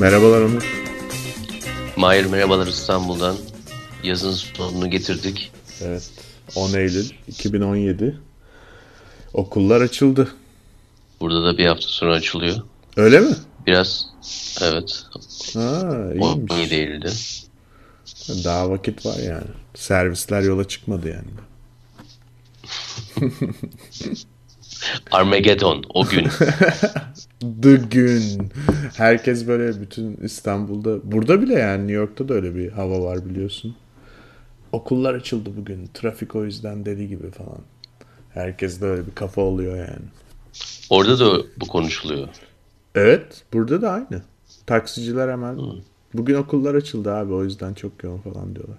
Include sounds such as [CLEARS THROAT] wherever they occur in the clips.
Merhabalar Onur. Mahir merhabalar İstanbul'dan. Yazın sonunu getirdik. Evet. 10 Eylül 2017. Okullar açıldı. Burada da bir hafta sonra açılıyor. Öyle mi? Biraz evet. Ha, iyiymiş. 17 Eylül'de. Daha vakit var yani. Servisler yola çıkmadı yani. [LAUGHS] Armageddon o gün. [LAUGHS] The gün. Herkes böyle bütün İstanbul'da. Burada bile yani New York'ta da öyle bir hava var biliyorsun. Okullar açıldı bugün. Trafik o yüzden deli gibi falan. Herkes de öyle bir kafa oluyor yani. Orada da bu konuşuluyor. Evet. Burada da aynı. Taksiciler hemen bugün okullar açıldı abi o yüzden çok yoğun falan diyorlar.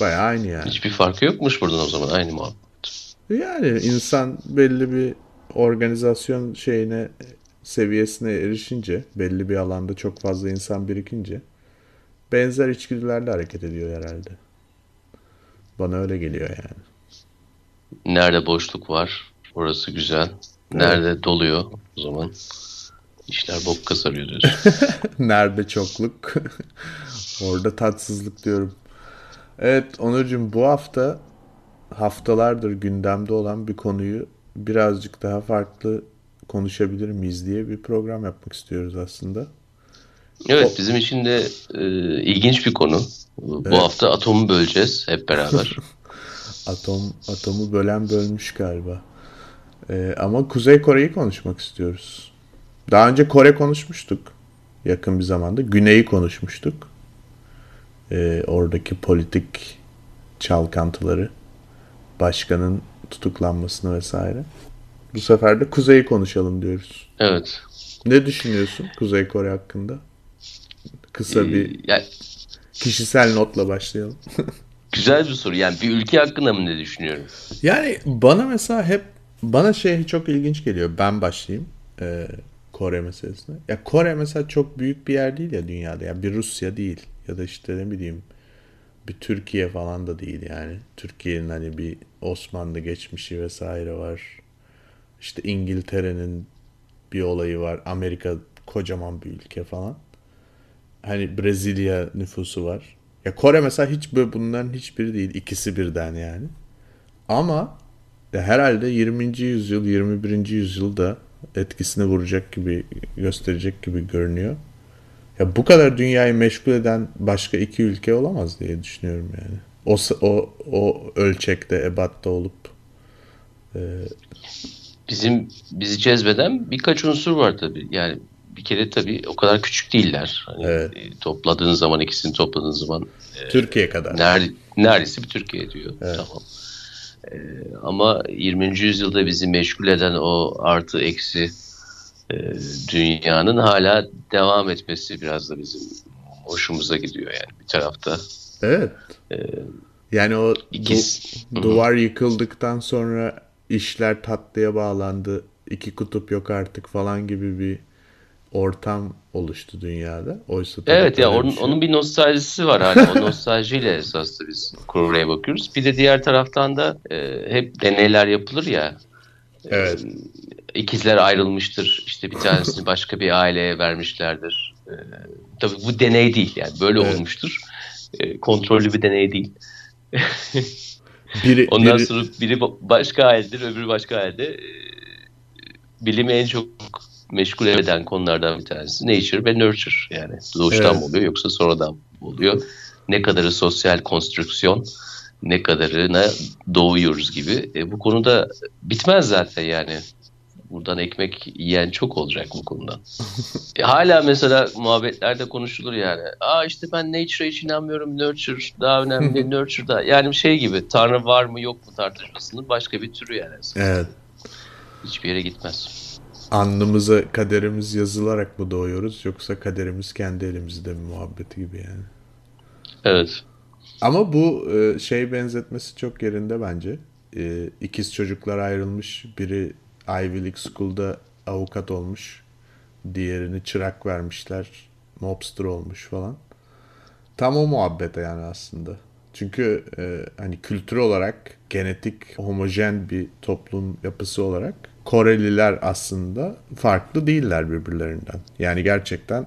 Baya aynı yani. Hiçbir farkı yokmuş buradan o zaman aynı muhabbet. Yani insan belli bir organizasyon şeyine seviyesine erişince belli bir alanda çok fazla insan birikince benzer içgüdülerle hareket ediyor herhalde. Bana öyle geliyor yani. Nerede boşluk var orası güzel. Nerede doluyor o zaman işler bok kasarıyor diyorsun. [LAUGHS] Nerede çokluk [LAUGHS] orada tatsızlık diyorum. Evet Onurcuğum bu hafta haftalardır gündemde olan bir konuyu birazcık daha farklı konuşabilir miyiz diye bir program yapmak istiyoruz aslında. Evet bizim için de e, ilginç bir konu. Bu Evet. hafta atomu böleceğiz hep beraber. [LAUGHS] Atom atomu bölen bölmüş galiba. Ee, ama Kuzey Kore'yi konuşmak istiyoruz. Daha önce Kore konuşmuştuk yakın bir zamanda. Güney'i konuşmuştuk. Ee, oradaki politik çalkantıları, başkanın tutuklanmasını vesaire. Bu sefer de Kuzey'i konuşalım diyoruz. evet. Ne düşünüyorsun Kuzey Kore hakkında? Kısa bir Ee, ya, kişisel notla başlayalım. [LAUGHS] güzel bir soru. Yani bir ülke hakkında mı ne düşünüyorum? Yani bana mesela hep bana şey çok ilginç geliyor. Ben başlayayım e, Kore meselesine. Ya Kore mesela çok büyük bir yer değil ya dünyada. Ya bir Rusya değil ya da işte ne bileyim bir Türkiye falan da değil yani. Türkiye'nin hani bir Osmanlı geçmişi vesaire var. İşte İngiltere'nin bir olayı var. Amerika kocaman bir ülke falan. Hani Brezilya nüfusu var. Ya Kore mesela hiç böyle bunların hiçbiri değil. İkisi birden yani. Ama ya herhalde 20. yüzyıl, 21. yüzyılda etkisini vuracak gibi, gösterecek gibi görünüyor. Ya bu kadar dünyayı meşgul eden başka iki ülke olamaz diye düşünüyorum yani. O o o ölçekte, ebatta olup e, Bizim bizi cezbeden birkaç unsur var tabii. Yani bir kere tabii o kadar küçük değiller. Hani Evet. e, topladığın zaman ikisini topladığın zaman Türkiye kadar. ner, neredeyse bir Türkiye diyor. Tamam. E, ama 20. yüzyılda bizi meşgul eden o artı eksi e, dünyanın hala devam etmesi biraz da bizim hoşumuza gidiyor yani bir tarafta. Evet. Yani o du- İkiz. duvar yıkıldıktan sonra işler tatlıya bağlandı. iki kutup yok artık falan gibi bir ortam oluştu dünyada. Oysa Evet ya onun, şey onun bir nostaljisi var hala. O nostaljiyle esas da biz Kore'ye bakıyoruz. Bir de diğer taraftan da e, hep deneyler yapılır ya. Evet. İkizler ayrılmıştır. İşte bir tanesini başka bir aileye vermişlerdir. E, tabii bu deney değil yani. Böyle Evet. olmuştur. E, kontrollü bir deney değil. [LAUGHS] Biri, Ondan biri- sonra biri ba- başka ailedir, öbürü başka ailede. E, bilimi en çok meşgul eden konulardan bir tanesi nature ve nurture. Yani doğuştan Evet. mı oluyor yoksa sonradan mı oluyor? Ne kadarı sosyal konstrüksiyon, ne kadarına doğuyoruz gibi. E, bu konuda bitmez zaten yani. Buradan ekmek yiyen çok olacak bu konuda. E, hala mesela muhabbetlerde konuşulur yani. Aa işte ben nature'a hiç inanmıyorum. Nurture daha önemli. [LAUGHS] nurture da. Yani şey gibi Tanrı var mı yok mu tartışmasının başka bir türü yani. evet. Hiçbir yere gitmez. Alnımıza kaderimiz yazılarak mı doğuyoruz yoksa kaderimiz kendi elimizde mi muhabbeti gibi yani. Evet. Ama bu e, şey benzetmesi çok yerinde bence. E, İkiz çocuklar ayrılmış. Biri Ivy League School'da avukat olmuş. Diğerini çırak vermişler. Mobster olmuş falan. Tam o muhabbete yani aslında. Çünkü e, hani kültür olarak genetik homojen bir toplum yapısı olarak Koreliler aslında farklı değiller birbirlerinden. Yani gerçekten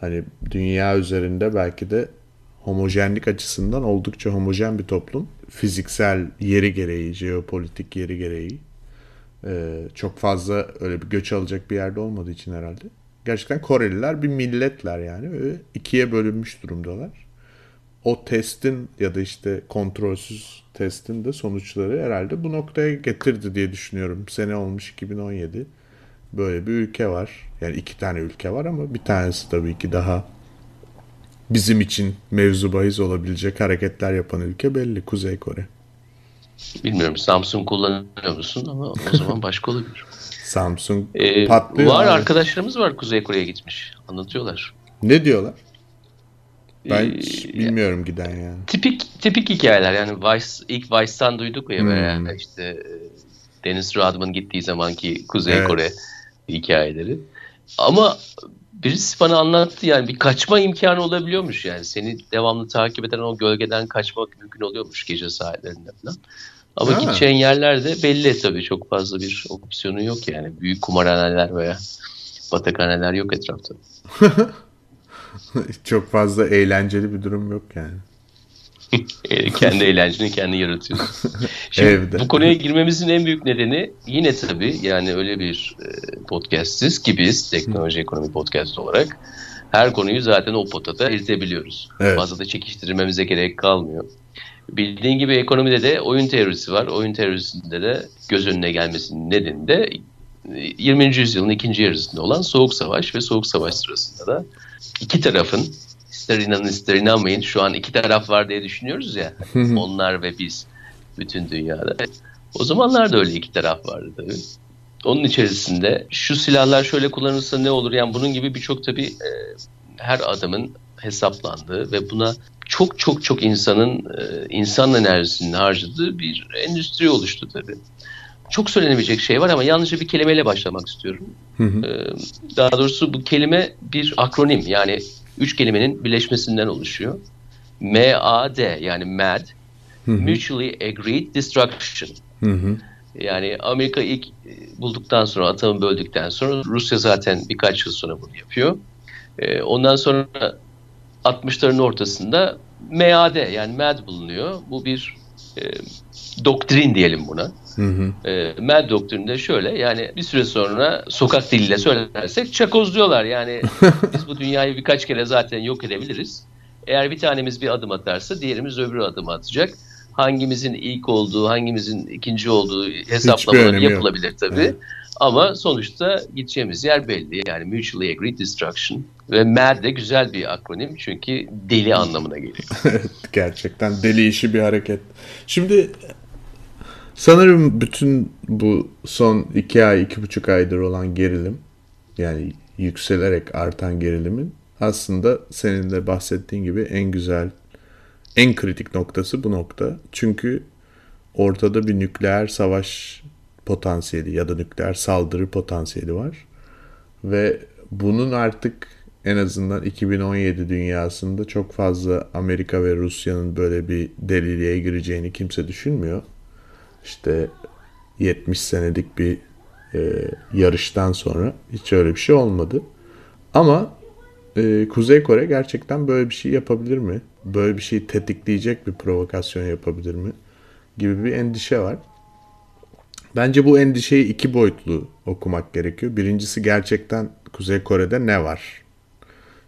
Hani dünya üzerinde belki de homojenlik açısından oldukça homojen bir toplum. Fiziksel yeri gereği, jeopolitik yeri gereği. Ee, çok fazla öyle bir göç alacak bir yerde olmadığı için herhalde. Gerçekten Koreliler bir milletler yani. Ve ikiye bölünmüş durumdalar. O testin ya da işte kontrolsüz testin de sonuçları herhalde bu noktaya getirdi diye düşünüyorum. Sene olmuş 2017. Böyle bir ülke var. Yani iki tane ülke var ama bir tanesi tabii ki daha bizim için mevzu bahis olabilecek hareketler yapan ülke belli. Kuzey Kore. Bilmiyorum Samsung kullanıyor musun ama o zaman başka olabilir. [LAUGHS] Samsung Ee, patlıyor. var abi. arkadaşlarımız var Kuzey Kore'ye gitmiş. Anlatıyorlar. Ne diyorlar? Ben Ee, bilmiyorum giden yani. Tipik tipik hikayeler yani Vice ilk Vice'tan duyduk ya Hmm. böyle işte e, Dennis Rodman gittiği zamanki Kuzey Evet. Kore hikayeleri. Ama birisi bana anlattı yani bir kaçma imkanı olabiliyormuş yani seni devamlı takip eden o gölgeden kaçmak mümkün oluyormuş gece saatlerinde falan. Ama Ha. gideceğin yerlerde belli tabii çok fazla bir opsiyonu yok yani büyük kumarhaneler veya batakhaneler yok etrafta. [LAUGHS] Çok fazla eğlenceli bir durum yok yani. E, [LAUGHS] kendi eğlenceni kendi yaratıyorsun. [LAUGHS] Şimdi Evde. bu konuya girmemizin en büyük nedeni yine tabii yani öyle bir e, podcastiz ki biz teknoloji ekonomi podcast olarak her konuyu zaten o potada eritebiliyoruz. Evet. Fazla da çekiştirmemize gerek kalmıyor. Bildiğin gibi ekonomide de oyun teorisi var. Oyun teorisinde de göz önüne gelmesinin nedeni de e, 20. yüzyılın ikinci yarısında olan Soğuk Savaş ve Soğuk Savaş sırasında da iki tarafın ister inanın ister inanmayın şu an iki taraf var diye düşünüyoruz ya onlar ve biz bütün dünyada. O zamanlar da öyle iki taraf vardı tabii. Onun içerisinde şu silahlar şöyle kullanılırsa ne olur yani bunun gibi birçok tabii e, her adamın hesaplandığı ve buna çok çok çok insanın e, insan enerjisinin harcadığı bir endüstri oluştu tabii. Çok söylenebilecek şey var ama yalnızca bir kelimeyle başlamak istiyorum. Hı hı. Ee, daha doğrusu bu kelime bir akronim yani üç kelimenin birleşmesinden oluşuyor. MAD yani MAD, Hı hı. Mutually Agreed Destruction. Hı hı. Yani Amerika ilk e, bulduktan sonra atomu böldükten sonra Rusya zaten birkaç yıl sonra bunu yapıyor. Ee, ondan sonra 60'ların ortasında MAD yani MAD bulunuyor. Bu bir e, doktrin diyelim buna. Hı hı. E, Mad doktrinde şöyle yani bir süre sonra sokak diliyle söylersek çakoz diyorlar. Yani [LAUGHS] biz bu dünyayı birkaç kere zaten yok edebiliriz. Eğer bir tanemiz bir adım atarsa diğerimiz öbürü adım atacak. Hangimizin ilk olduğu, hangimizin ikinci olduğu hesaplamaları önemi yok. yapılabilir tabii. Evet. Ama sonuçta gideceğimiz yer belli. Yani Mutually Agreed Destruction. Ve MAD de güzel bir akronim çünkü deli anlamına geliyor. [LAUGHS] Gerçekten deli işi bir hareket. Şimdi sanırım bütün bu son iki ay, iki buçuk aydır olan gerilim yani yükselerek artan gerilimin aslında senin de bahsettiğin gibi en güzel, en kritik noktası bu nokta. Çünkü ortada bir nükleer savaş potansiyeli ya da nükleer saldırı potansiyeli var. Ve bunun artık en azından 2017 dünyasında çok fazla Amerika ve Rusya'nın böyle bir deliliğe gireceğini kimse düşünmüyor. İşte 70 senelik bir e, yarıştan sonra hiç öyle bir şey olmadı. Ama e, Kuzey Kore gerçekten böyle bir şey yapabilir mi? Böyle bir şeyi tetikleyecek bir provokasyon yapabilir mi? Gibi bir endişe var. Bence bu endişeyi iki boyutlu okumak gerekiyor. Birincisi gerçekten Kuzey Kore'de ne var?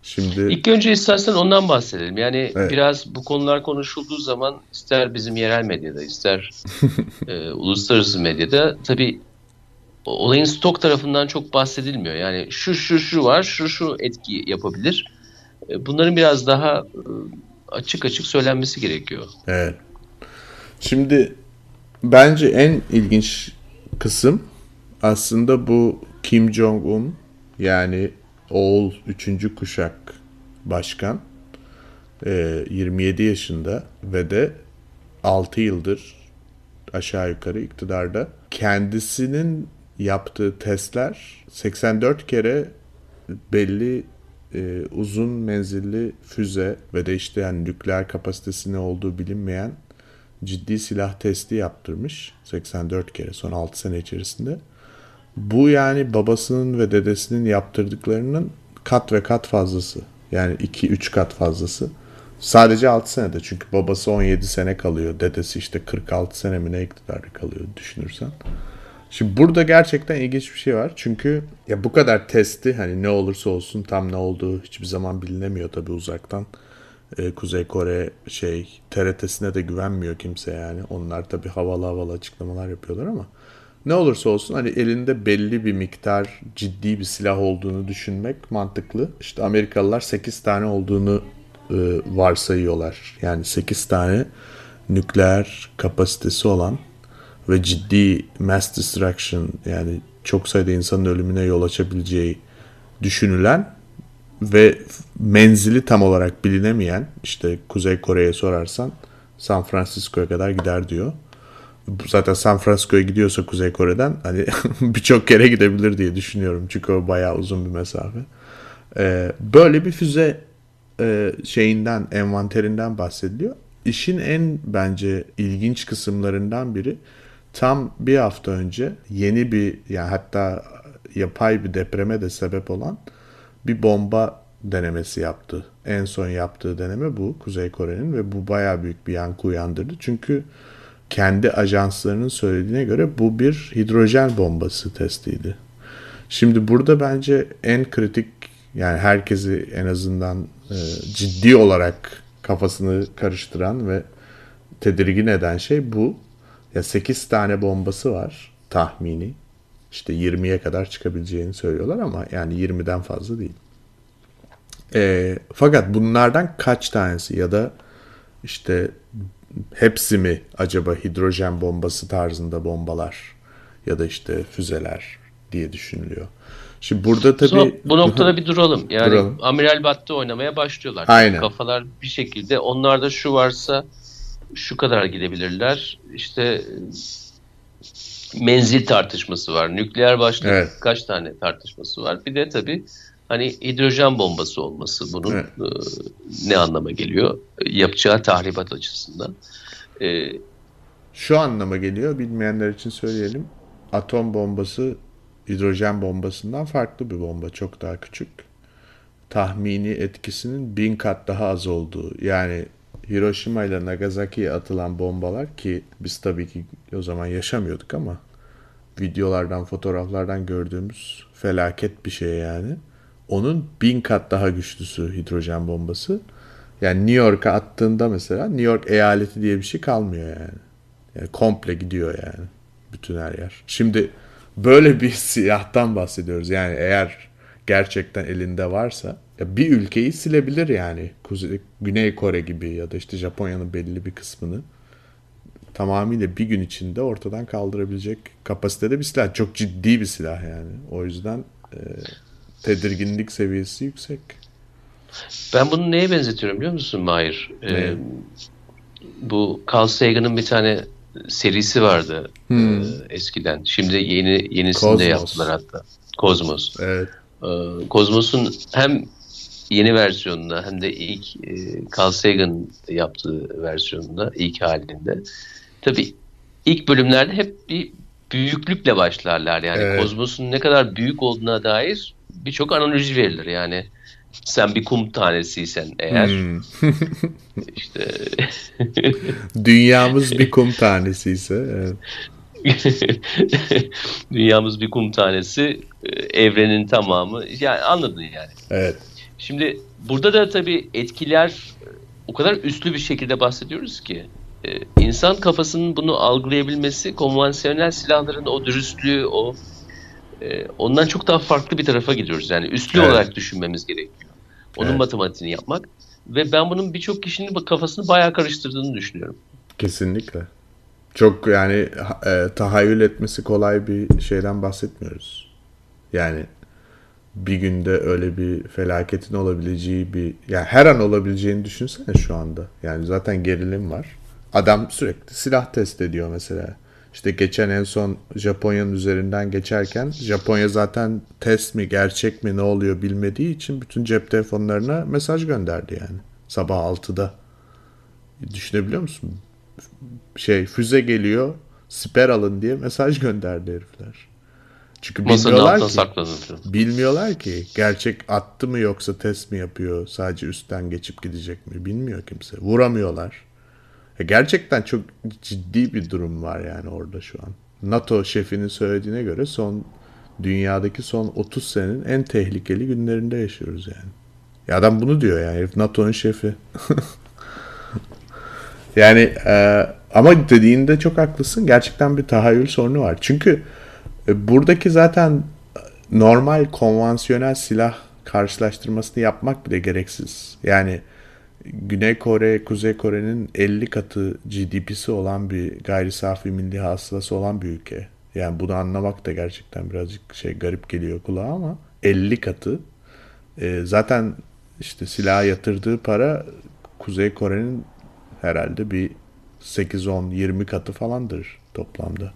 Şimdi İlk önce istersen ondan bahsedelim. Yani Evet. biraz bu konular konuşulduğu zaman ister bizim yerel medyada ister [LAUGHS] e, uluslararası medyada tabii olayın stok tarafından çok bahsedilmiyor. Yani şu şu şu var, şu şu etki yapabilir. E, bunların biraz daha e, açık açık söylenmesi gerekiyor. Evet. Şimdi bence en ilginç kısım aslında bu Kim Jong-un yani oğul 3. kuşak başkan Ee, 27 yaşında ve de 6 yıldır aşağı yukarı iktidarda kendisinin yaptığı testler 84 kere belli e, uzun menzilli füze ve de işte yani nükleer kapasitesi ne olduğu bilinmeyen ciddi silah testi yaptırmış 84 kere son 6 sene içerisinde. Bu yani babasının ve dedesinin yaptırdıklarının kat ve kat fazlası. Yani 2-3 kat fazlası. Sadece 6 senede çünkü babası 17 sene kalıyor. Dedesi işte 46 sene mi ne iktidarda kalıyor düşünürsen. Şimdi burada gerçekten ilginç bir şey var. Çünkü ya bu kadar testi hani ne olursa olsun tam ne olduğu hiçbir zaman bilinemiyor tabii uzaktan. Ee, Kuzey Kore şey TRT'sine de güvenmiyor kimse yani. Onlar tabii havalı havalı açıklamalar yapıyorlar ama ne olursa olsun hani elinde belli bir miktar ciddi bir silah olduğunu düşünmek mantıklı. İşte Amerikalılar 8 tane olduğunu e, varsayıyorlar. Yani 8 tane nükleer kapasitesi olan ve ciddi mass destruction yani çok sayıda insanın ölümüne yol açabileceği düşünülen ve menzili tam olarak bilinemeyen işte Kuzey Kore'ye sorarsan San Francisco'ya kadar gider diyor. Zaten San Francisco'ya gidiyorsa Kuzey Kore'den hani [LAUGHS] birçok kere gidebilir diye düşünüyorum. Çünkü o bayağı uzun bir mesafe. Ee, böyle bir füze e, şeyinden, envanterinden bahsediliyor. İşin en bence ilginç kısımlarından biri tam bir hafta önce yeni bir yani hatta yapay bir depreme de sebep olan bir bomba denemesi yaptı. En son yaptığı deneme bu Kuzey Kore'nin ve bu baya büyük bir yankı uyandırdı. Çünkü kendi ajanslarının söylediğine göre bu bir hidrojen bombası testiydi. Şimdi burada bence en kritik yani herkesi en azından e, ciddi olarak kafasını karıştıran ve tedirgin eden şey bu. Ya 8 tane bombası var tahmini. İşte 20'ye kadar çıkabileceğini söylüyorlar ama yani 20'den fazla değil. E, fakat bunlardan kaç tanesi ya da işte hepsi mi acaba hidrojen bombası tarzında bombalar ya da işte füzeler diye düşünülüyor. Şimdi burada tabii... So, bu noktada bir duralım. Yani duralım. Amiral Battı oynamaya başlıyorlar. Aynen. Kafalar bir şekilde onlarda şu varsa şu kadar gidebilirler. İşte menzil tartışması var. Nükleer başlık evet. kaç tane tartışması var. Bir de tabii hani hidrojen bombası olması bunun evet. e, ne anlama geliyor? Yapacağı tahribat açısından. E, Şu anlama geliyor. Bilmeyenler için söyleyelim. Atom bombası hidrojen bombasından farklı bir bomba. Çok daha küçük. Tahmini etkisinin bin kat daha az olduğu. Yani Hiroşima ile Nagasaki'ye atılan bombalar ki biz tabii ki o zaman yaşamıyorduk ama videolardan, fotoğraflardan gördüğümüz felaket bir şey yani. Onun bin kat daha güçlüsü hidrojen bombası. Yani New York'a attığında mesela New York eyaleti diye bir şey kalmıyor yani. Yani komple gidiyor yani. Bütün her yer. Şimdi böyle bir [LAUGHS] siyahtan bahsediyoruz. Yani eğer gerçekten elinde varsa ya bir ülkeyi silebilir yani. Kuzey, Güney Kore gibi ya da işte Japonya'nın belli bir kısmını tamamıyla bir gün içinde ortadan kaldırabilecek kapasitede bir silah. Çok ciddi bir silah yani. O yüzden e, tedirginlik seviyesi yüksek. Ben bunu neye benzetiyorum biliyor musun Mahir? Ee, bu Carl Sagan'ın bir tane serisi vardı hmm. e, eskiden. Şimdi yeni yenisini Cosmos. de yaptılar hatta. Kozmos. Evet. Ee, Kozmos'un hem yeni versiyonunda hem de ilk e, Carl Sagan yaptığı versiyonunda ilk halinde tabi ilk bölümlerde hep bir büyüklükle başlarlar yani evet. kozmosun ne kadar büyük olduğuna dair birçok analoji verilir yani sen bir kum tanesiysen eğer hmm. [LAUGHS] işte [LAUGHS] [LAUGHS] dünyamız bir kum tanesi ise evet. dünyamız bir kum tanesi evrenin tamamı yani anladın yani. Evet. Şimdi burada da tabii etkiler o kadar üstlü bir şekilde bahsediyoruz ki e, insan kafasının bunu algılayabilmesi konvansiyonel silahların o dürüstlüğü o e, ondan çok daha farklı bir tarafa gidiyoruz. Yani üstlü evet. olarak düşünmemiz gerekiyor. Onun evet. matematiğini yapmak ve ben bunun birçok kişinin kafasını bayağı karıştırdığını düşünüyorum. Kesinlikle. Çok yani e, tahayyül etmesi kolay bir şeyden bahsetmiyoruz. Yani bir günde öyle bir felaketin olabileceği bir yani her an olabileceğini düşünsene şu anda. Yani zaten gerilim var. Adam sürekli silah test ediyor mesela. İşte geçen en son Japonya'nın üzerinden geçerken Japonya zaten test mi gerçek mi ne oluyor bilmediği için bütün cep telefonlarına mesaj gönderdi yani. Sabah 6'da. Düşünebiliyor musun? Şey füze geliyor siper alın diye mesaj gönderdi herifler. Çünkü Masanın bilmiyorlar ki, bilmiyorlar ki gerçek attı mı yoksa test mi yapıyor sadece üstten geçip gidecek mi bilmiyor kimse. Vuramıyorlar. Gerçekten çok ciddi bir durum var yani orada şu an. NATO şefinin söylediğine göre son dünyadaki son 30 senenin en tehlikeli günlerinde yaşıyoruz yani. Ya adam bunu diyor yani NATO'nun şefi. [LAUGHS] yani e, ama dediğinde çok haklısın. Gerçekten bir tahayyül sorunu var. Çünkü e, buradaki zaten normal konvansiyonel silah karşılaştırmasını yapmak bile gereksiz. Yani Güney Kore, Kuzey Kore'nin 50 katı GDP'si olan bir gayri safi milli hasılası olan bir ülke. Yani bunu anlamak da gerçekten birazcık şey garip geliyor kulağa ama 50 katı. E, zaten işte silaha yatırdığı para Kuzey Kore'nin herhalde bir 8-10-20 katı falandır toplamda.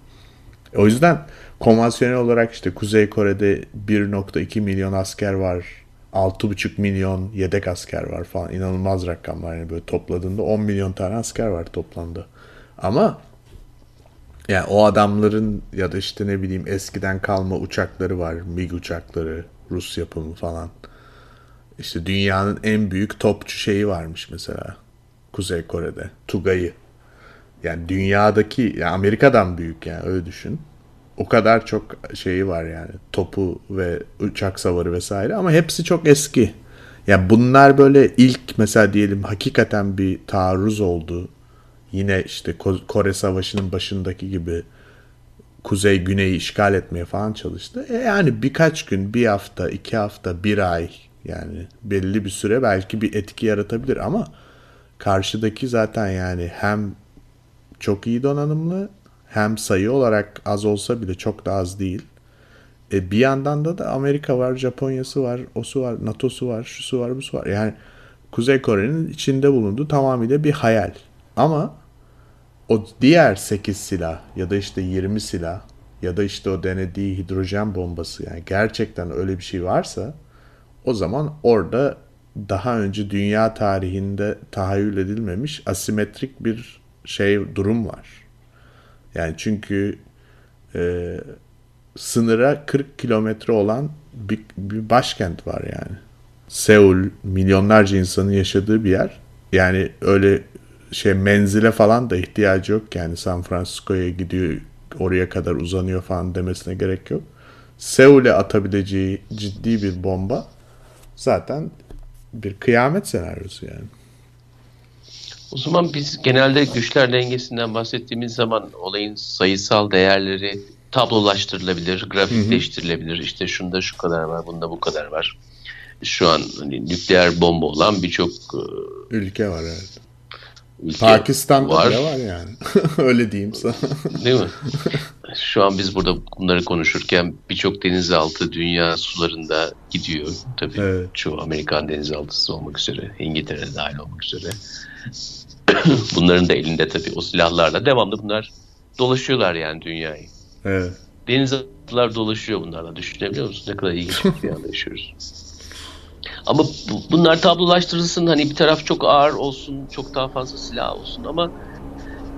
O yüzden konvansiyonel olarak işte Kuzey Kore'de 1.2 milyon asker var. 6.5 milyon yedek asker var falan. İnanılmaz rakamlar yani böyle topladığında 10 milyon tane asker var toplamda. Ama yani o adamların ya da işte ne bileyim eskiden kalma uçakları var. MiG uçakları, Rus yapımı falan. İşte dünyanın en büyük topçu şeyi varmış mesela. Kuzey Kore'de. Tugay'ı. Yani dünyadaki, yani Amerika'dan büyük yani öyle düşün. O kadar çok şeyi var yani. Topu ve uçak savarı vesaire ama hepsi çok eski. Ya yani bunlar böyle ilk mesela diyelim hakikaten bir taarruz oldu. Yine işte Kore Savaşı'nın başındaki gibi Kuzey Güney'i işgal etmeye falan çalıştı. E yani birkaç gün, bir hafta, iki hafta, bir ay yani belli bir süre belki bir etki yaratabilir ama karşıdaki zaten yani hem çok iyi donanımlı hem sayı olarak az olsa bile çok da az değil. E bir yandan da da Amerika var, Japonya'sı var, osu var, NATO'su var, şusu var, busu var. Yani Kuzey Kore'nin içinde bulunduğu tamamıyla bir hayal. Ama o diğer 8 silah ya da işte 20 silah ya da işte o denediği hidrojen bombası yani gerçekten öyle bir şey varsa o zaman orada daha önce dünya tarihinde tahayyül edilmemiş asimetrik bir şey durum var. Yani çünkü e, sınıra 40 kilometre olan bir, bir başkent var yani. Seul milyonlarca insanın yaşadığı bir yer. Yani öyle şey menzile falan da ihtiyacı yok yani San Francisco'ya gidiyor oraya kadar uzanıyor falan demesine gerek yok. Seul'e atabileceği ciddi bir bomba zaten bir kıyamet senaryosu yani. O zaman biz genelde güçler dengesinden bahsettiğimiz zaman olayın sayısal değerleri tablolaştırılabilir, grafikleştirilebilir. İşte şunda şu kadar var, bunda bu kadar var. Şu an hani nükleer bomba olan birçok e, ülke var evet. Ülke Pakistan'da var. bile var yani. [LAUGHS] Öyle diyeyim sana. Değil mi? Şu an biz burada bunları konuşurken birçok denizaltı dünya sularında gidiyor. Tabii evet. çoğu Amerikan denizaltısı olmak üzere, İngiltere dahil olmak üzere. [CLEARS THROAT] Bunların da elinde tabii o silahlarla devamlı bunlar dolaşıyorlar yani dünyayı. Evet. Denizaltılar dolaşıyor bunlarla. Düşünebiliyor musun? Ne kadar ilginç bir [LAUGHS] dünyada yaşıyoruz. Ama bu, bunlar tablolaştırılsın hani bir taraf çok ağır olsun, çok daha fazla silah olsun ama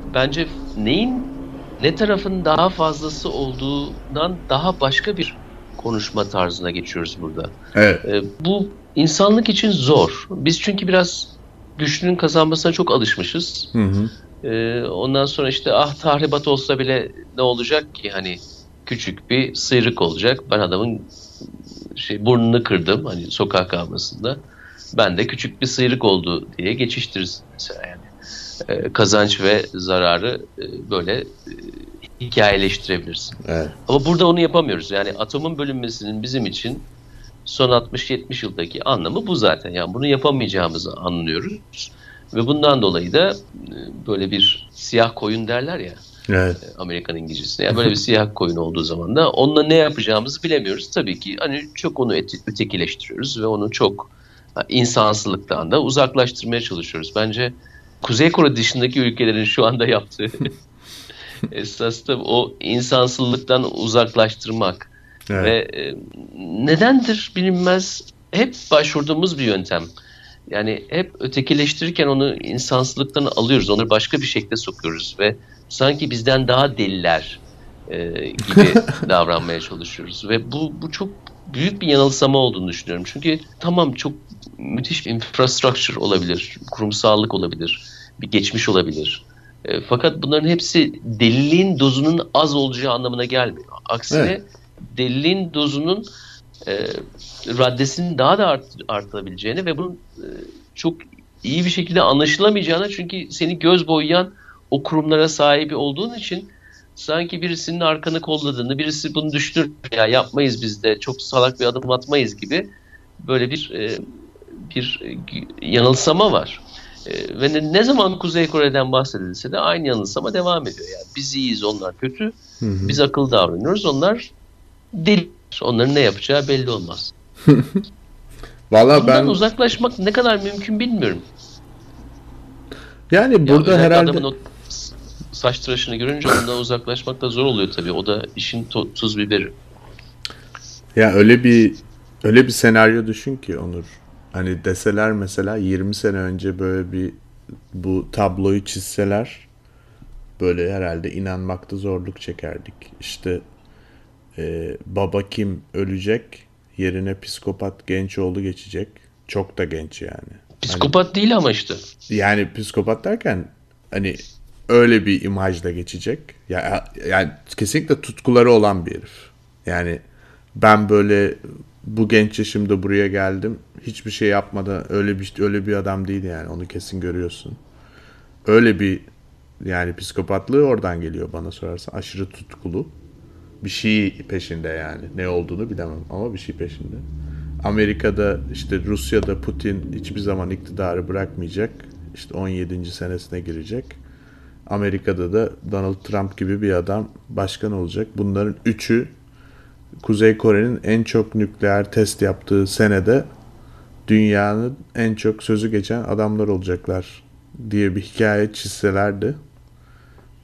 bence neyin ne tarafın daha fazlası olduğundan daha başka bir konuşma tarzına geçiyoruz burada. Evet. Ee, bu insanlık için zor. Biz çünkü biraz güçlünün kazanmasına çok alışmışız. Hı hı. Ee, ondan sonra işte ah tahribat olsa bile ne olacak ki hani küçük bir sıyrık olacak. Ben adamın şey burnunu kırdım hani sokak kavgasında. Ben de küçük bir sıyrık oldu diye geçiştiririz mesela yani. Ee, kazanç ve zararı e, böyle e, hikayeleştirebilirsin. Evet. Ama burada onu yapamıyoruz. Yani atomun bölünmesinin bizim için son 60-70 yıldaki anlamı bu zaten. Yani bunu yapamayacağımızı anlıyoruz. Ve bundan dolayı da e, böyle bir siyah koyun derler ya. Evet. E, Amerikan İngilizcesinde. Yani böyle bir siyah koyun olduğu zaman da onunla ne yapacağımızı bilemiyoruz. Tabii ki hani çok onu ötekileştiriyoruz ve onu çok insansızlıktan da uzaklaştırmaya çalışıyoruz. Bence Kuzey Kore dışındaki ülkelerin şu anda yaptığı [LAUGHS] esas da o insansızlıktan uzaklaştırmak evet. ve e, nedendir bilinmez hep başvurduğumuz bir yöntem. Yani hep ötekileştirirken onu insansızlıktan alıyoruz. Onları başka bir şekilde sokuyoruz ve sanki bizden daha deliler, e, gibi [LAUGHS] davranmaya çalışıyoruz. Ve bu, bu çok büyük bir yanılsama olduğunu düşünüyorum. Çünkü tamam çok müthiş bir infrastructure olabilir, kurumsallık olabilir, bir geçmiş olabilir. E, fakat bunların hepsi deliliğin dozunun az olacağı anlamına gelmiyor. Aksine evet. deliliğin dozunun e, raddesinin daha da art, artabileceğini ve bunun e, çok iyi bir şekilde anlaşılamayacağını çünkü seni göz boyayan o kurumlara sahibi olduğun için sanki birisinin arkanı kolladığını, birisi bunu düştür ya yapmayız biz de çok salak bir adım atmayız gibi böyle bir e, bir yanılsama var. E, ve ne, ne zaman Kuzey Kore'den bahsedilse de aynı yanılsama devam ediyor. Yani biz iyiyiz, onlar kötü. Hı hı. Biz akıllı davranıyoruz, onlar deli. Onların ne yapacağı belli olmaz. [LAUGHS] Valla ben uzaklaşmak ne kadar mümkün bilmiyorum. Yani burada ya, herhalde adamın o saç tıraşını görünce ondan uzaklaşmak da zor oluyor tabii. O da işin tuz biberi. Ya öyle bir öyle bir senaryo düşün ki Onur. Hani deseler mesela 20 sene önce böyle bir bu tabloyu çizseler böyle herhalde inanmakta zorluk çekerdik. İşte e, baba kim ölecek yerine psikopat genç oğlu geçecek. Çok da genç yani. Psikopat hani, değil ama işte. Yani psikopat derken hani öyle bir imajla geçecek. Ya yani kesinlikle tutkuları olan bir herif. Yani ben böyle bu genç yaşımda buraya geldim. Hiçbir şey yapmadan öyle bir öyle bir adam değil yani. Onu kesin görüyorsun. Öyle bir yani psikopatlığı oradan geliyor bana sorarsan. Aşırı tutkulu. Bir şey peşinde yani. Ne olduğunu bilemem ama bir şey peşinde. Amerika'da işte Rusya'da Putin hiçbir zaman iktidarı bırakmayacak. İşte 17. senesine girecek. Amerika'da da Donald Trump gibi bir adam başkan olacak. Bunların üçü Kuzey Kore'nin en çok nükleer test yaptığı senede dünyanın en çok sözü geçen adamlar olacaklar diye bir hikaye çizselerdi.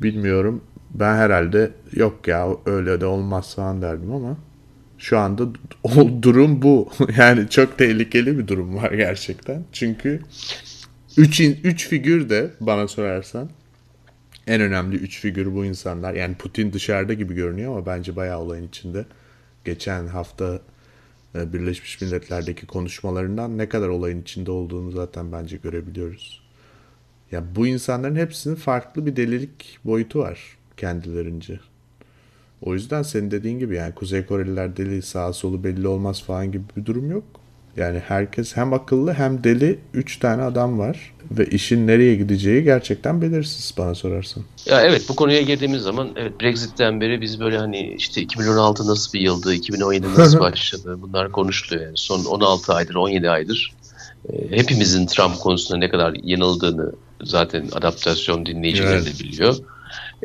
Bilmiyorum. Ben herhalde yok ya öyle de olmaz falan derdim ama şu anda [LAUGHS] o durum bu. [LAUGHS] Yani çok tehlikeli bir durum var gerçekten. Çünkü 3 üç figür de bana sorarsan en önemli üç figür bu insanlar. Yani Putin dışarıda gibi görünüyor ama bence bayağı olayın içinde. Geçen hafta e, Birleşmiş Milletler'deki konuşmalarından ne kadar olayın içinde olduğunu zaten bence görebiliyoruz. Ya bu insanların hepsinin farklı bir delilik boyutu var kendilerince. O yüzden senin dediğin gibi yani Kuzey Koreliler deli sağ solu belli olmaz falan gibi bir durum yok. Yani herkes hem akıllı hem deli 3 tane adam var ve işin nereye gideceği gerçekten belirsiz bana sorarsan. Ya evet bu konuya girdiğimiz zaman evet Brexit'ten beri biz böyle hani işte 2016 nasıl bir yıldı, 2017 nasıl [LAUGHS] başladı bunlar konuşuluyor yani son 16 aydır, 17 aydır. E, hepimizin Trump konusunda ne kadar yanıldığını zaten adaptasyon dinleyicileri evet. de biliyor.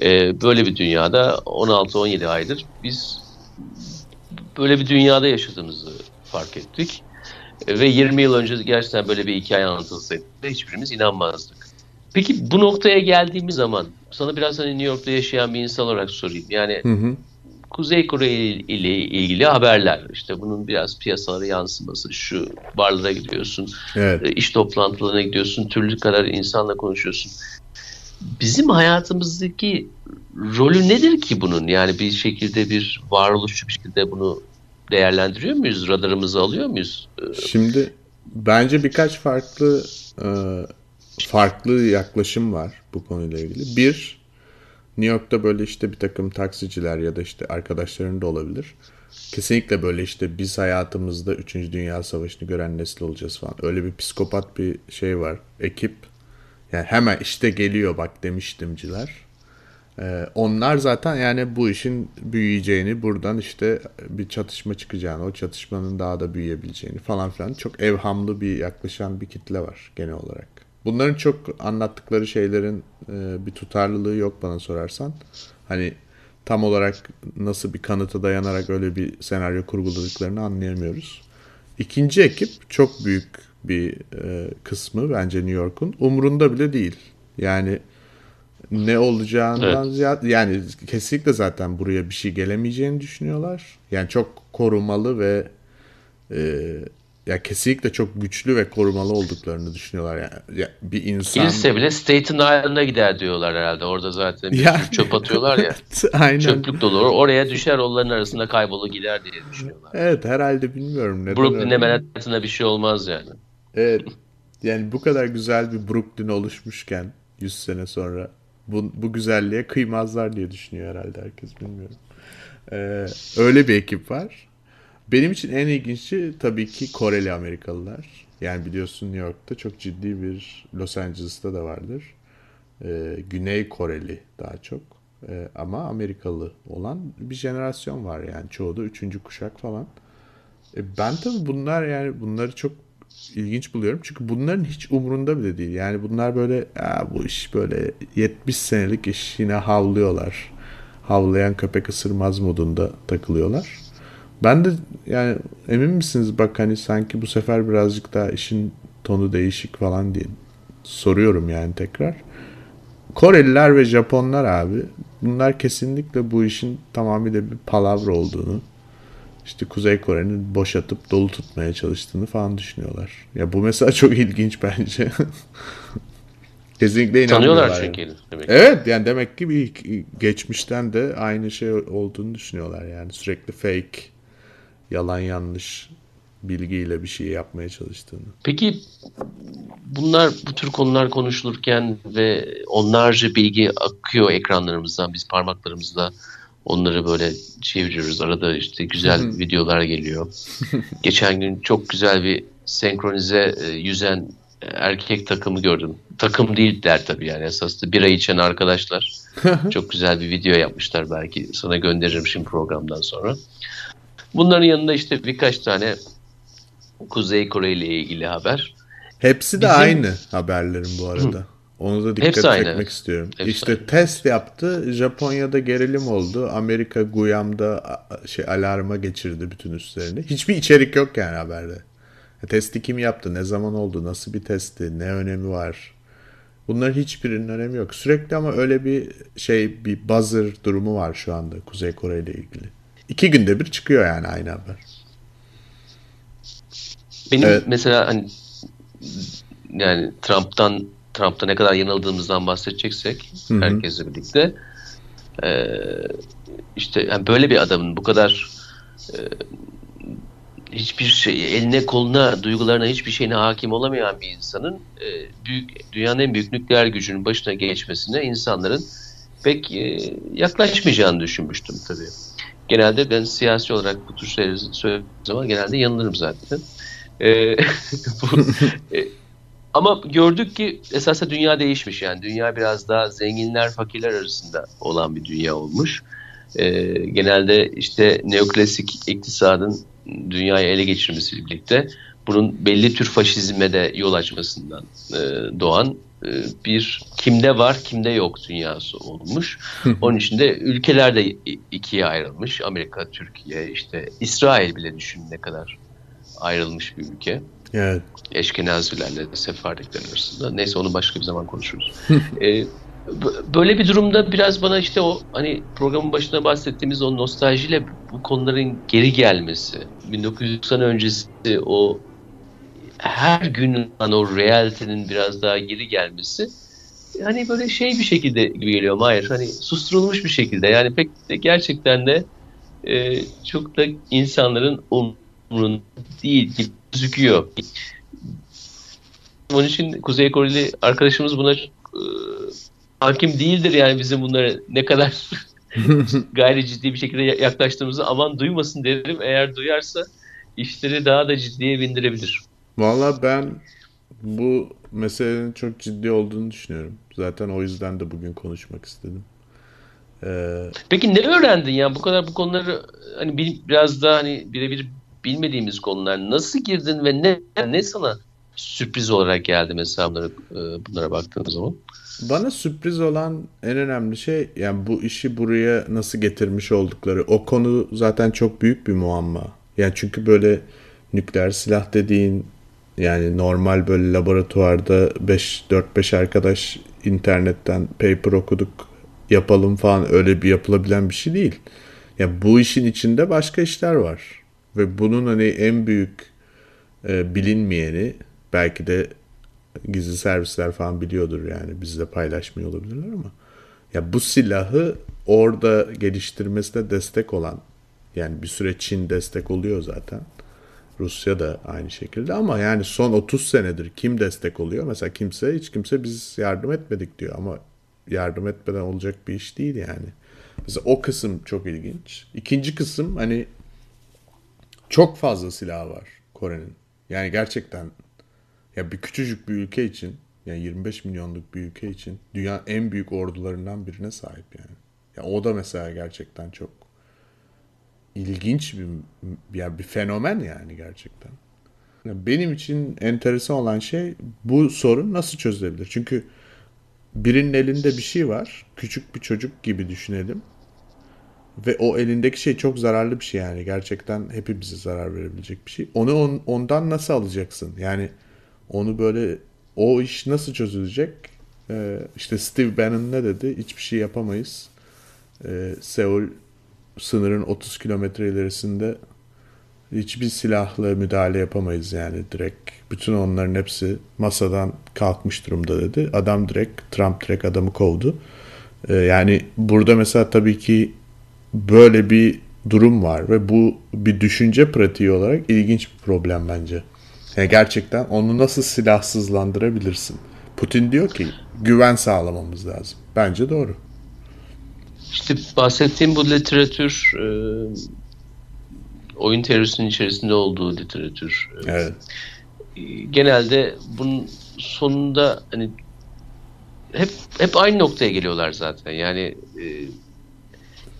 E, böyle bir dünyada 16-17 aydır biz böyle bir dünyada yaşadığımızı fark ettik. Ve 20 yıl önce gerçekten böyle bir hikaye anlatılsaydı hiçbirimiz inanmazdık. Peki bu noktaya geldiğimiz zaman sana biraz hani New York'ta yaşayan bir insan olarak sorayım. Yani hı hı. Kuzey Kore ile ilgili haberler işte bunun biraz piyasalara yansıması şu barlara gidiyorsun evet. E, iş toplantılarına gidiyorsun türlü kadar insanla konuşuyorsun. Bizim hayatımızdaki rolü nedir ki bunun? Yani bir şekilde bir varoluşçu bir şekilde bunu değerlendiriyor muyuz? Radarımızı alıyor muyuz? Şimdi bence birkaç farklı e, farklı yaklaşım var bu konuyla ilgili. Bir, New York'ta böyle işte bir takım taksiciler ya da işte arkadaşların da olabilir. Kesinlikle böyle işte biz hayatımızda 3. Dünya Savaşı'nı gören nesil olacağız falan. Öyle bir psikopat bir şey var. Ekip. Yani hemen işte geliyor bak demiştimciler. Ee, onlar zaten yani bu işin büyüyeceğini, buradan işte bir çatışma çıkacağını, o çatışmanın daha da büyüyebileceğini falan filan çok evhamlı bir yaklaşan bir kitle var genel olarak. Bunların çok anlattıkları şeylerin e, bir tutarlılığı yok bana sorarsan. Hani tam olarak nasıl bir kanıta dayanarak öyle bir senaryo kurguladıklarını anlayamıyoruz. İkinci ekip çok büyük bir e, kısmı bence New York'un umrunda bile değil. Yani ne olacağından evet. ziyade yani kesinlikle zaten buraya bir şey gelemeyeceğini düşünüyorlar. Yani çok korumalı ve e, ya kesinlikle çok güçlü ve korumalı olduklarını düşünüyorlar yani. Ya bir insan Kilise bile Staten Island'a gider diyorlar herhalde. Orada zaten bir Ya- sürü çöp atıyorlar ya. [LAUGHS] aynen. Çöplük dolu. Oraya düşer onların arasında kaybolur gider diye düşünüyorlar. Evet herhalde bilmiyorum neden Brooklyn'e. Manhattan'a bir şey olmaz yani. Evet. Yani bu kadar güzel bir Brooklyn oluşmuşken 100 sene sonra bu, bu güzelliğe kıymazlar diye düşünüyor herhalde herkes bilmiyorum. Ee, öyle bir ekip var. Benim için en ilginci tabii ki Koreli Amerikalılar. Yani biliyorsun New York'ta çok ciddi bir Los Angeles'ta da vardır. Ee, Güney Koreli daha çok. Ee, ama Amerikalı olan bir jenerasyon var yani. Çoğu da üçüncü kuşak falan. E, ben tabii bunlar yani bunları çok ilginç buluyorum. Çünkü bunların hiç umurunda bile değil. Yani bunlar böyle "Aa, bu iş böyle 70 senelik iş yine havlıyorlar. Havlayan köpek ısırmaz modunda takılıyorlar. Ben de yani emin misiniz bak hani sanki bu sefer birazcık daha işin tonu değişik falan diye soruyorum yani tekrar. Koreliler ve Japonlar abi bunlar kesinlikle bu işin tamamıyla bir palavra olduğunu işte Kuzey Kore'nin boşatıp dolu tutmaya çalıştığını falan düşünüyorlar. Ya bu mesela çok ilginç bence. [LAUGHS] Kesinlikle inanmıyorlar. Tanıyorlar yani. çünkü. Demek. Evet yani demek ki bir geçmişten de aynı şey olduğunu düşünüyorlar yani sürekli fake, yalan yanlış bilgiyle bir şey yapmaya çalıştığını. Peki bunlar bu tür konular konuşulurken ve onlarca bilgi akıyor ekranlarımızdan biz parmaklarımızla onları böyle çeviriyoruz. Arada işte güzel videolar geliyor. [LAUGHS] Geçen gün çok güzel bir senkronize e, yüzen erkek takımı gördüm. Takım değiller tabii yani esasında bira içen arkadaşlar. [LAUGHS] çok güzel bir video yapmışlar belki sana gönderirim şimdi programdan sonra. Bunların yanında işte birkaç tane Kuzey Kore ile ilgili haber. Hepsi de Bizim- aynı haberlerin bu arada. Onu da dikkat Hepsi aynı, çekmek evet. istiyorum. Hepsi işte aynı. test yaptı. Japonya'da gerilim oldu. Amerika Guam'da a- şey alarma geçirdi bütün üstlerini. Hiçbir içerik yok yani haberde. E, Testi kim yaptı? Ne zaman oldu? Nasıl bir testti? Ne önemi var? Bunların hiçbirinin önemi yok. Sürekli ama öyle bir şey bir buzzer durumu var şu anda Kuzey Kore ile ilgili. İki günde bir çıkıyor yani aynı haber. Benim Evet. mesela hani yani Trump'tan Trump'ta ne kadar yanıldığımızdan bahsedeceksek hı. herkesle birlikte eee, işte yani böyle bir adamın bu kadar eee, hiçbir şey eline koluna duygularına hiçbir şeyine hakim olamayan bir insanın eee, büyük dünyanın en büyük nükleer gücünün başına geçmesine insanların pek eee, yaklaşmayacağını düşünmüştüm tabii. Genelde ben siyasi olarak bu tür şeyleri söylediğim zaman genelde yanılırım zaten. Ee, [LAUGHS] bu, e, ama gördük ki esasında dünya değişmiş yani. Dünya biraz daha zenginler fakirler arasında olan bir dünya olmuş. Ee, genelde işte neoklasik iktisadın dünyayı ele geçirmesiyle birlikte bunun belli tür faşizme de yol açmasından e, doğan e, bir kimde var kimde yok dünyası olmuş. [LAUGHS] Onun için de ülkeler de ikiye ayrılmış. Amerika, Türkiye, işte İsrail bile düşünün ne kadar ayrılmış bir ülke. Evet. Eşkenazilerle Sefardikler arasında. Neyse onu başka bir zaman konuşuruz. Ee, böyle bir durumda biraz bana işte o hani programın başında bahsettiğimiz o nostaljiyle bu konuların geri gelmesi, 1990 öncesi o her gün o realitenin biraz daha geri gelmesi hani böyle şey bir şekilde gibi geliyor Hayır hani susturulmuş bir şekilde yani pek de gerçekten de e, çok da insanların umrunda değil gibi gözüküyor. Onun için Kuzey Koreli arkadaşımız buna çok, e, hakim değildir yani bizim bunlara ne kadar [LAUGHS] gayri ciddi bir şekilde yaklaştığımızı aman duymasın derim. Eğer duyarsa işleri daha da ciddiye bindirebilir. Valla ben bu meselenin çok ciddi olduğunu düşünüyorum. Zaten o yüzden de bugün konuşmak istedim. Ee, Peki ne öğrendin ya bu kadar bu konuları hani biraz daha hani birebir bilmediğimiz konular nasıl girdin ve ne ne sana sürpriz olarak geldi mesela bunlara, e, bunlara baktığın zaman? bana sürpriz olan en önemli şey yani bu işi buraya nasıl getirmiş oldukları. O konu zaten çok büyük bir muamma. Yani çünkü böyle nükleer silah dediğin yani normal böyle laboratuvarda 5 4-5 arkadaş internetten paper okuduk yapalım falan öyle bir yapılabilen bir şey değil. Ya bu işin içinde başka işler var. Ve bunun hani en büyük e, bilinmeyeni belki de gizli servisler falan biliyordur yani bizle paylaşmıyor olabilirler ama ya bu silahı orada geliştirmesine destek olan yani bir süre Çin destek oluyor zaten. Rusya da aynı şekilde ama yani son 30 senedir kim destek oluyor? Mesela kimse hiç kimse biz yardım etmedik diyor ama yardım etmeden olacak bir iş değil yani. Mesela o kısım çok ilginç. İkinci kısım hani çok fazla silah var Kore'nin. Yani gerçekten ya bir küçücük bir ülke için yani 25 milyonluk bir ülke için dünyanın en büyük ordularından birine sahip yani. Ya o da mesela gerçekten çok ilginç bir yani bir fenomen yani gerçekten. Benim için enteresan olan şey bu sorun nasıl çözülebilir? Çünkü birinin elinde bir şey var. Küçük bir çocuk gibi düşünelim. Ve o elindeki şey çok zararlı bir şey yani. Gerçekten hepimize zarar verebilecek bir şey. Onu on, ondan nasıl alacaksın? Yani onu böyle o iş nasıl çözülecek? Ee, işte Steve Bannon ne dedi? Hiçbir şey yapamayız. Ee, Seul sınırın 30 kilometre ilerisinde hiçbir silahla müdahale yapamayız yani direkt. Bütün onların hepsi masadan kalkmış durumda dedi. Adam direkt, Trump direkt adamı kovdu. Ee, yani burada mesela tabii ki böyle bir durum var ve bu bir düşünce pratiği olarak ilginç bir problem bence. Yani gerçekten onu nasıl silahsızlandırabilirsin? Putin diyor ki güven sağlamamız lazım. Bence doğru. İşte bahsettiğim bu literatür e, oyun teorisinin içerisinde olduğu literatür. E, evet. Genelde bunun sonunda hani hep hep aynı noktaya geliyorlar zaten. Yani e,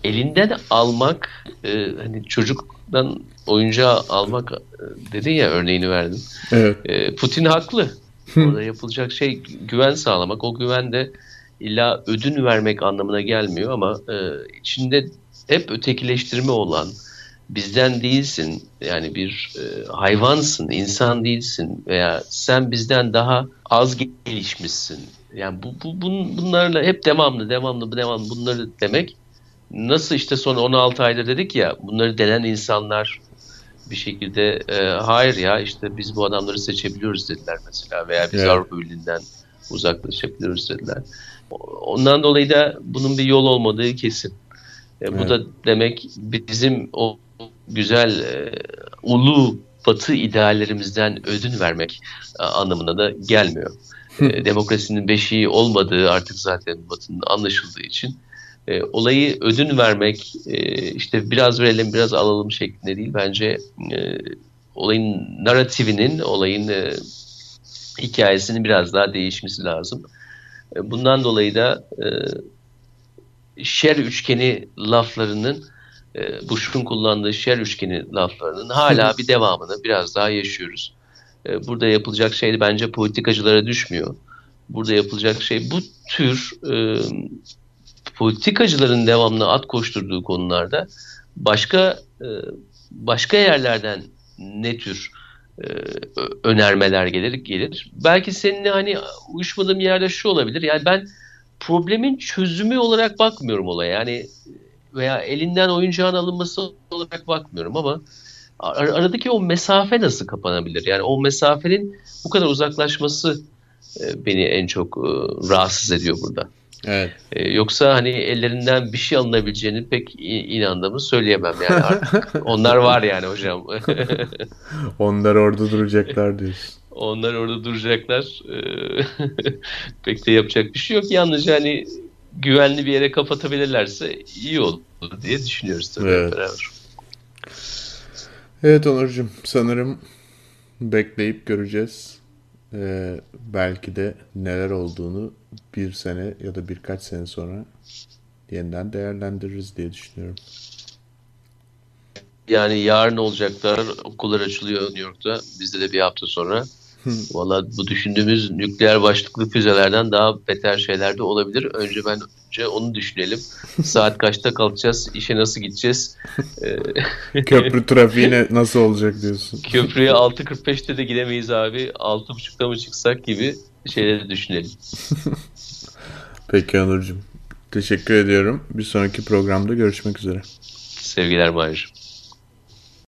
elinden almak e, hani çocuktan oyuncağı almak e, dedin ya örneğini verdim. Evet. E, Putin haklı. Orada yapılacak şey güven sağlamak. O güven de illa ödün vermek anlamına gelmiyor ama e, içinde hep ötekileştirme olan bizden değilsin yani bir e, hayvansın insan değilsin veya sen bizden daha az gelişmişsin yani bu, bu bun, bunlarla hep devamlı devamlı devamlı bunları demek nasıl işte son 16 ayda dedik ya bunları denen insanlar bir şekilde e, hayır ya işte biz bu adamları seçebiliyoruz dediler mesela veya biz evet. Avrupa Birliği'nden uzaklaşabiliyoruz dediler. Ondan dolayı da bunun bir yol olmadığı kesin. E, evet. Bu da demek bizim o güzel e, ulu batı ideallerimizden ödün vermek e, anlamına da gelmiyor. e, [LAUGHS] demokrasinin beşiği olmadığı artık zaten batının anlaşıldığı için e, olayı ödün vermek e, işte biraz verelim biraz alalım şeklinde değil bence e, olayın narratifinin olayın e, hikayesinin biraz daha değişmesi lazım. E, bundan dolayı da e, şer üçgeni laflarının e, Bush'un kullandığı şer üçgeni laflarının hala bir devamını biraz daha yaşıyoruz. E, burada yapılacak şey bence politikacılara düşmüyor. Burada yapılacak şey bu tür e, politikacıların devamlı at koşturduğu konularda başka e, başka yerlerden ne tür e, önermeler gelir gelir. Belki seninle hani uyuşmadığım yerde şu olabilir. Yani ben problemin çözümü olarak bakmıyorum olaya. Yani veya elinden oyuncağın alınması olarak bakmıyorum ama ar- aradaki o mesafe nasıl kapanabilir? Yani o mesafenin bu kadar uzaklaşması e, beni en çok rahatsız ediyor burada. Evet. Ee, yoksa hani ellerinden bir şey alınabileceğini pek inandığımı söyleyemem yani artık. [LAUGHS] Onlar var yani hocam. [LAUGHS] Onlar orada duracaklar diyorsun. Onlar orada duracaklar. Ee, [LAUGHS] pek de yapacak bir şey yok. Yalnızca hani güvenli bir yere kapatabilirlerse iyi olur diye düşünüyoruz tabii evet. beraber. Evet Onurcuğum sanırım bekleyip göreceğiz. Ee, belki de neler olduğunu bir sene ya da birkaç sene sonra yeniden değerlendiririz diye düşünüyorum. Yani yarın olacaklar. Okullar açılıyor New York'ta. Bizde de bir hafta sonra. [LAUGHS] Valla bu düşündüğümüz nükleer başlıklı füzelerden daha beter şeyler de olabilir. Önce ben önce onu düşünelim. Saat [LAUGHS] kaçta kalkacağız? İşe nasıl gideceğiz? [LAUGHS] Köprü trafiğine nasıl olacak diyorsun. Köprüye 6.45'te de gidemeyiz abi. 6.30'da mı çıksak gibi şeyleri düşünelim. [LAUGHS] Peki Onurcuğum. Teşekkür ediyorum. Bir sonraki programda görüşmek üzere. Sevgiler Mahir.